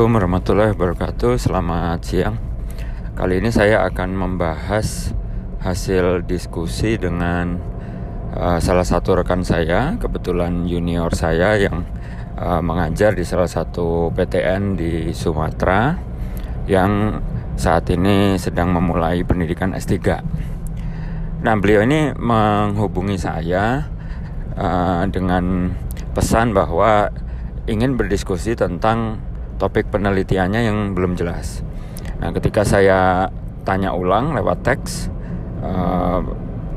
Assalamualaikum warahmatullahi wabarakatuh. Selamat siang. Kali ini saya akan membahas hasil diskusi dengan uh, salah satu rekan saya Kebetulan junior saya yang uh, mengajar di salah satu PTN di Sumatera Yang saat ini sedang memulai pendidikan S3 Nah beliau ini menghubungi saya uh, dengan pesan bahwa ingin berdiskusi tentang topik penelitiannya yang belum jelas. Nah, ketika saya tanya ulang lewat teks, uh,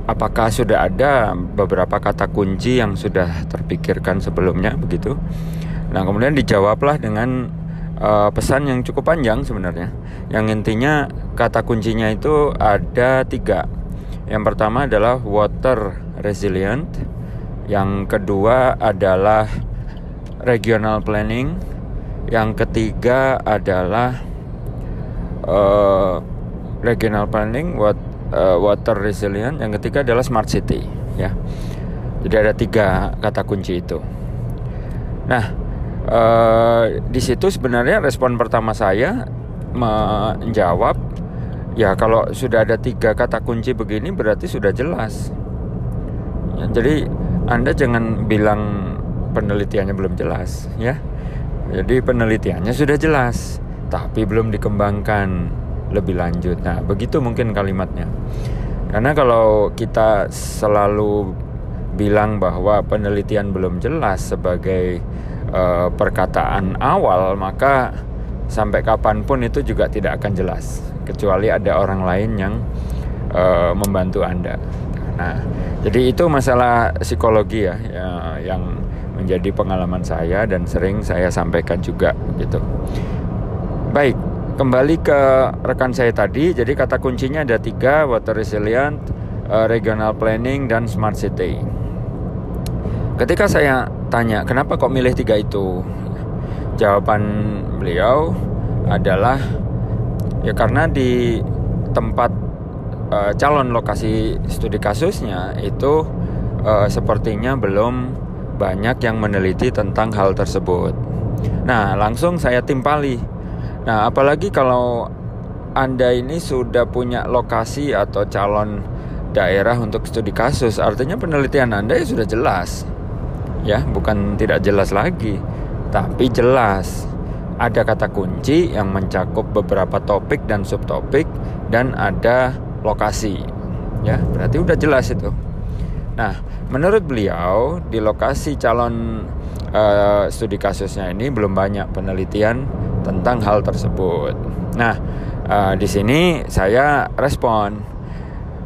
apakah sudah ada beberapa kata kunci yang sudah terpikirkan sebelumnya begitu? Nah, kemudian dijawablah dengan uh, pesan yang cukup panjang sebenarnya. Yang intinya kata kuncinya itu ada tiga. Yang pertama adalah water resilient, yang kedua adalah regional planning. Yang ketiga adalah uh, regional planning, what, uh, water resilient. Yang ketiga adalah smart city. Ya, jadi ada tiga kata kunci itu. Nah, uh, di situ sebenarnya respon pertama saya menjawab, ya kalau sudah ada tiga kata kunci begini berarti sudah jelas. Ya, jadi anda jangan bilang penelitiannya belum jelas ya. Jadi penelitiannya sudah jelas, tapi belum dikembangkan lebih lanjut. Nah, begitu mungkin kalimatnya. Karena kalau kita selalu bilang bahwa penelitian belum jelas sebagai uh, perkataan awal, maka sampai kapan pun itu juga tidak akan jelas, kecuali ada orang lain yang uh, membantu Anda. Nah, jadi itu masalah psikologi ya, ya yang menjadi pengalaman saya dan sering saya sampaikan juga gitu. Baik, kembali ke rekan saya tadi. Jadi kata kuncinya ada tiga: water resilient, uh, regional planning, dan smart city. Ketika saya tanya kenapa kok milih tiga itu, jawaban beliau adalah ya karena di tempat uh, calon lokasi studi kasusnya itu uh, sepertinya belum banyak yang meneliti tentang hal tersebut. Nah, langsung saya timpali. Nah, apalagi kalau Anda ini sudah punya lokasi atau calon daerah untuk studi kasus, artinya penelitian Anda ya sudah jelas. Ya, bukan tidak jelas lagi, tapi jelas. Ada kata kunci yang mencakup beberapa topik dan subtopik dan ada lokasi. Ya, berarti udah jelas itu. Nah, menurut beliau di lokasi calon uh, studi kasusnya ini belum banyak penelitian tentang hal tersebut. Nah, uh, di sini saya respon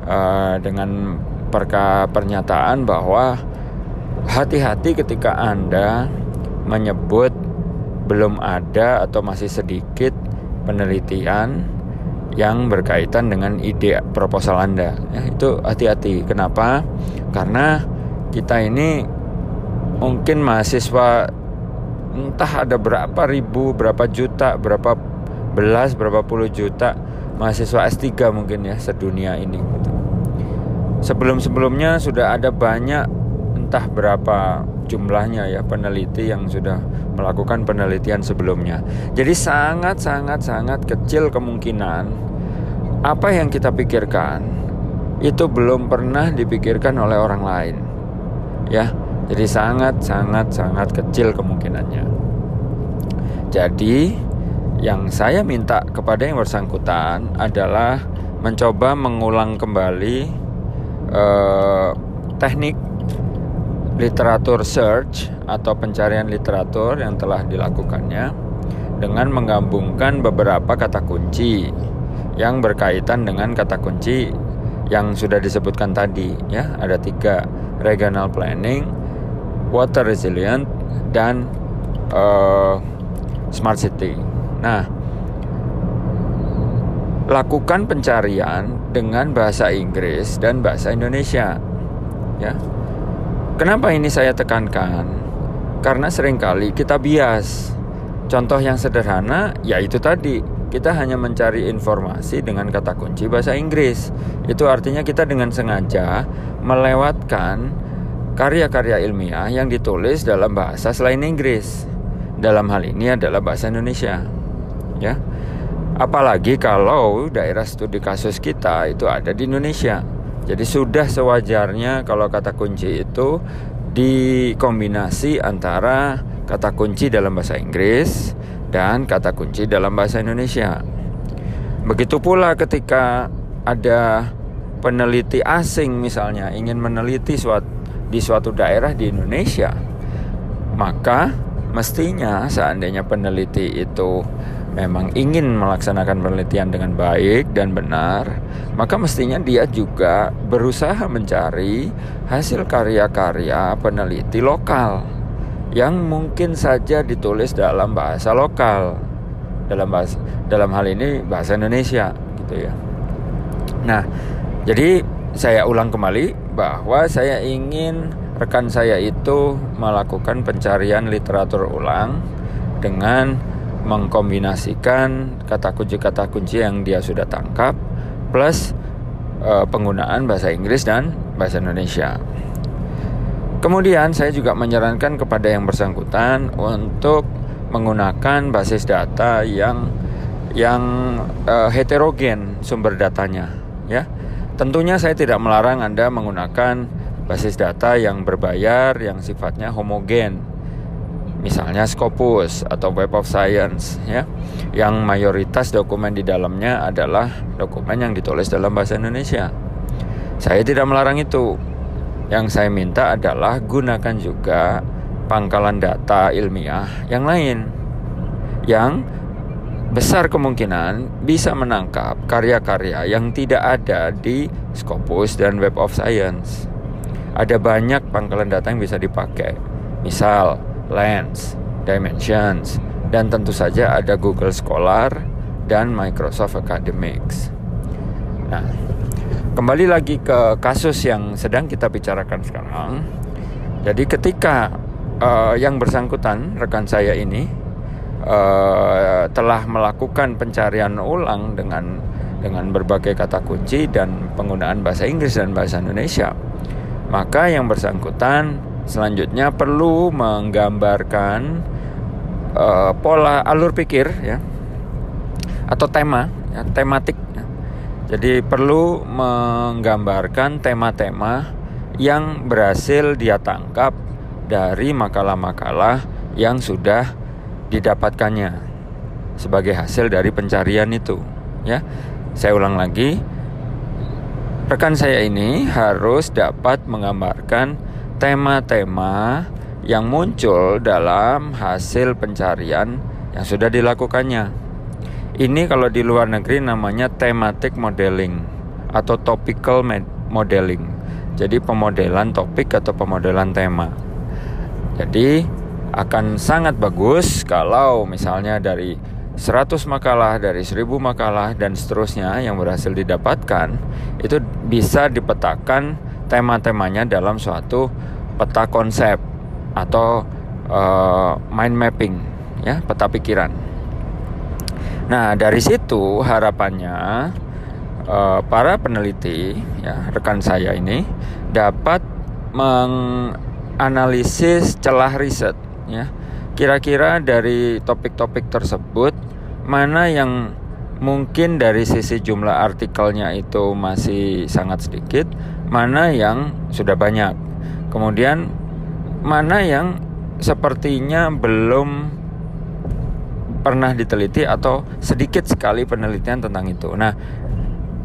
uh, dengan perka pernyataan bahwa hati-hati ketika Anda menyebut belum ada atau masih sedikit penelitian yang berkaitan dengan ide proposal Anda. Ya, itu hati-hati. Kenapa? Karena kita ini mungkin mahasiswa entah ada berapa ribu, berapa juta, berapa belas, berapa puluh juta mahasiswa S3 mungkin ya sedunia ini gitu. Sebelum-sebelumnya sudah ada banyak entah berapa jumlahnya ya peneliti yang sudah melakukan penelitian sebelumnya. Jadi sangat sangat sangat kecil kemungkinan apa yang kita pikirkan itu belum pernah dipikirkan oleh orang lain. Ya, jadi sangat sangat sangat kecil kemungkinannya. Jadi yang saya minta kepada yang bersangkutan adalah mencoba mengulang kembali eh, teknik literatur search atau pencarian literatur yang telah dilakukannya dengan menggabungkan beberapa kata kunci yang berkaitan dengan kata kunci yang sudah disebutkan tadi ya. Ada tiga regional planning water resilient dan uh, smart city. Nah lakukan pencarian dengan bahasa Inggris dan bahasa Indonesia ya kenapa ini saya tekankan karena sering kali kita bias contoh yang sederhana yaitu tadi kita hanya mencari informasi dengan kata kunci bahasa Inggris. Itu artinya kita dengan sengaja melewatkan karya-karya ilmiah yang ditulis dalam bahasa selain Inggris. Dalam hal ini adalah bahasa Indonesia. ya. Apalagi kalau daerah studi kasus kita itu ada di Indonesia. Jadi sudah sewajarnya kalau kata kunci itu dikombinasi antara kata kunci dalam bahasa Inggris dan kata kunci dalam bahasa Indonesia. Begitu pula ketika ada peneliti asing misalnya ingin meneliti suatu, di suatu daerah di Indonesia, maka mestinya seandainya peneliti itu memang ingin melaksanakan penelitian dengan baik dan benar, maka mestinya dia juga berusaha mencari hasil karya-karya peneliti lokal yang mungkin saja ditulis dalam bahasa lokal. Dalam bahasa dalam hal ini bahasa Indonesia gitu ya. Nah, jadi saya ulang kembali bahwa saya ingin rekan saya itu melakukan pencarian literatur ulang dengan mengkombinasikan kata kunci-kata kunci yang dia sudah tangkap plus e, penggunaan bahasa Inggris dan bahasa Indonesia. Kemudian saya juga menyarankan kepada yang bersangkutan untuk menggunakan basis data yang yang e, heterogen sumber datanya, ya Tentunya saya tidak melarang Anda menggunakan basis data yang berbayar yang sifatnya homogen. Misalnya Scopus atau Web of Science ya. Yang mayoritas dokumen di dalamnya adalah dokumen yang ditulis dalam bahasa Indonesia. Saya tidak melarang itu. Yang saya minta adalah gunakan juga pangkalan data ilmiah yang lain yang besar kemungkinan bisa menangkap karya-karya yang tidak ada di Scopus dan Web of Science. Ada banyak pangkalan data yang bisa dipakai. Misal, Lens, Dimensions, dan tentu saja ada Google Scholar dan Microsoft Academics. Nah, kembali lagi ke kasus yang sedang kita bicarakan sekarang. Jadi ketika uh, yang bersangkutan rekan saya ini uh, telah melakukan pencarian ulang dengan dengan berbagai kata kunci dan penggunaan bahasa Inggris dan bahasa Indonesia. Maka yang bersangkutan selanjutnya perlu menggambarkan uh, pola alur pikir ya atau tema ya, tematik. Ya. Jadi perlu menggambarkan tema-tema yang berhasil dia tangkap dari makalah-makalah yang sudah didapatkannya sebagai hasil dari pencarian itu ya saya ulang lagi rekan saya ini harus dapat menggambarkan tema-tema yang muncul dalam hasil pencarian yang sudah dilakukannya. Ini kalau di luar negeri namanya thematic modeling atau topical modeling. Jadi pemodelan topik atau pemodelan tema. Jadi akan sangat bagus kalau misalnya dari 100 makalah dari 1000 makalah dan seterusnya yang berhasil didapatkan itu bisa dipetakan tema-temanya dalam suatu peta konsep atau uh, mind mapping ya peta pikiran. Nah dari situ harapannya uh, para peneliti ya rekan saya ini dapat menganalisis celah riset ya. Kira-kira dari topik-topik tersebut mana yang mungkin dari sisi jumlah artikelnya itu masih sangat sedikit, mana yang sudah banyak. Kemudian mana yang sepertinya belum pernah diteliti atau sedikit sekali penelitian tentang itu. Nah,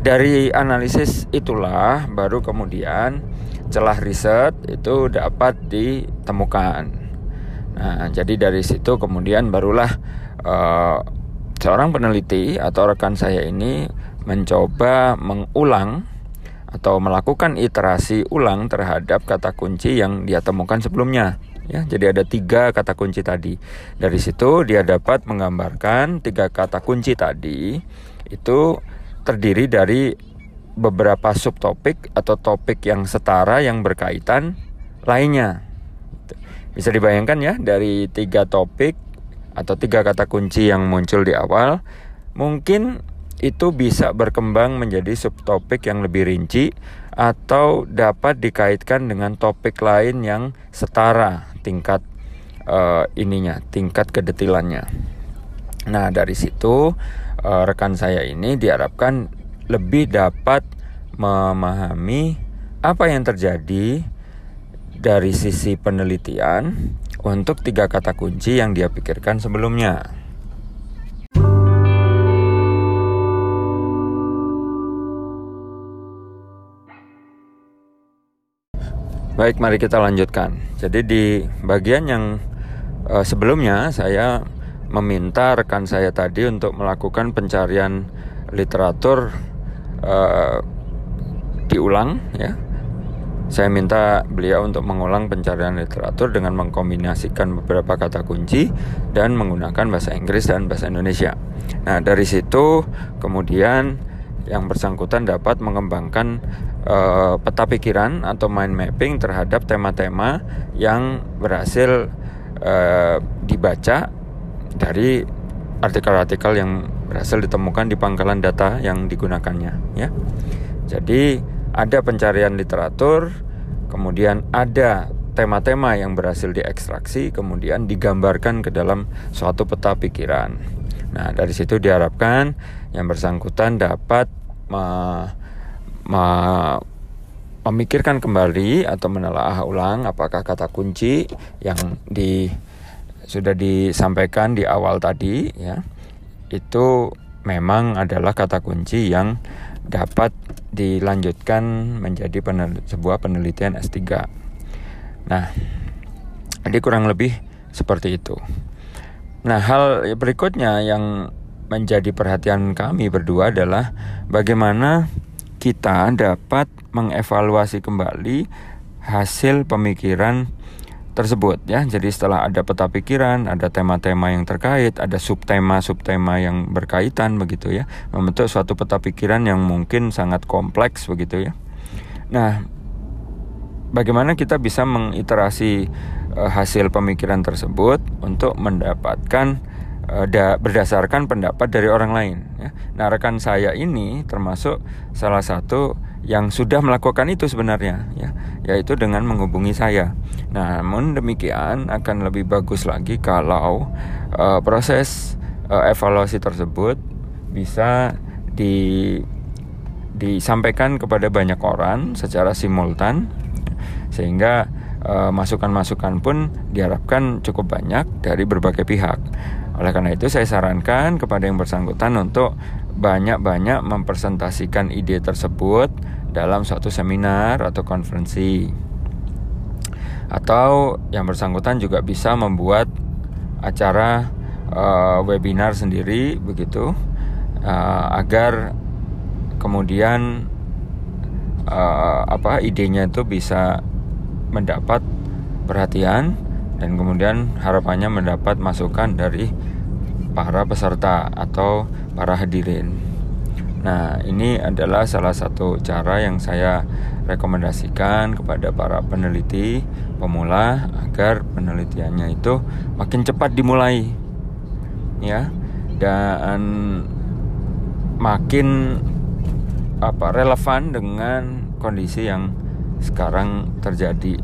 dari analisis itulah baru kemudian celah riset itu dapat ditemukan. Nah, jadi dari situ kemudian barulah uh, seorang peneliti atau rekan saya ini mencoba mengulang atau melakukan iterasi ulang terhadap kata kunci yang dia temukan sebelumnya. Ya, jadi ada tiga kata kunci tadi. Dari situ dia dapat menggambarkan tiga kata kunci tadi itu terdiri dari beberapa subtopik atau topik yang setara yang berkaitan lainnya. Bisa dibayangkan ya dari tiga topik atau tiga kata kunci yang muncul di awal, mungkin itu bisa berkembang menjadi subtopik yang lebih rinci atau dapat dikaitkan dengan topik lain yang setara tingkat uh, ininya, tingkat kedetilannya. Nah, dari situ uh, rekan saya ini diharapkan lebih dapat memahami apa yang terjadi dari sisi penelitian untuk tiga kata kunci yang dia pikirkan sebelumnya. Baik, mari kita lanjutkan. Jadi di bagian yang uh, sebelumnya saya meminta rekan saya tadi untuk melakukan pencarian literatur uh, diulang ya. Saya minta beliau untuk mengulang pencarian literatur dengan mengkombinasikan beberapa kata kunci dan menggunakan bahasa Inggris dan bahasa Indonesia. Nah, dari situ kemudian yang bersangkutan dapat mengembangkan uh, peta pikiran atau mind mapping terhadap tema-tema yang berhasil uh, dibaca dari artikel-artikel yang berhasil ditemukan di pangkalan data yang digunakannya ya. Jadi ada pencarian literatur, kemudian ada tema-tema yang berhasil diekstraksi, kemudian digambarkan ke dalam suatu peta pikiran. Nah, dari situ diharapkan yang bersangkutan dapat me, memikirkan kembali atau menelaah ulang apakah kata kunci yang di sudah disampaikan di awal tadi ya itu memang adalah kata kunci yang dapat dilanjutkan menjadi penel sebuah penelitian S3. Nah, jadi kurang lebih seperti itu. Nah, hal berikutnya yang menjadi perhatian kami berdua adalah bagaimana kita dapat mengevaluasi kembali hasil pemikiran tersebut ya. Jadi setelah ada peta pikiran, ada tema-tema yang terkait, ada subtema-subtema yang berkaitan begitu ya, membentuk suatu peta pikiran yang mungkin sangat kompleks begitu ya. Nah, bagaimana kita bisa mengiterasi uh, hasil pemikiran tersebut untuk mendapatkan da berdasarkan pendapat dari orang lain ya. Nah, rekan saya ini termasuk salah satu yang sudah melakukan itu sebenarnya ya yaitu dengan menghubungi saya. Namun demikian akan lebih bagus lagi kalau uh, proses uh, evaluasi tersebut bisa di disampaikan kepada banyak orang secara simultan sehingga masukan-masukan uh, pun diharapkan cukup banyak dari berbagai pihak. Oleh karena itu saya sarankan kepada yang bersangkutan untuk banyak-banyak mempresentasikan ide tersebut dalam suatu seminar atau konferensi. Atau yang bersangkutan juga bisa membuat acara uh, webinar sendiri begitu uh, agar kemudian uh, apa idenya itu bisa mendapat perhatian dan kemudian harapannya mendapat masukan dari para peserta atau para hadirin. Nah, ini adalah salah satu cara yang saya rekomendasikan kepada para peneliti pemula agar penelitiannya itu makin cepat dimulai. Ya. Dan makin apa relevan dengan kondisi yang sekarang terjadi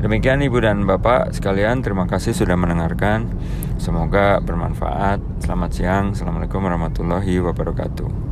Demikian Ibu dan Bapak sekalian, terima kasih sudah mendengarkan. Semoga bermanfaat. Selamat siang. Assalamualaikum warahmatullahi wabarakatuh.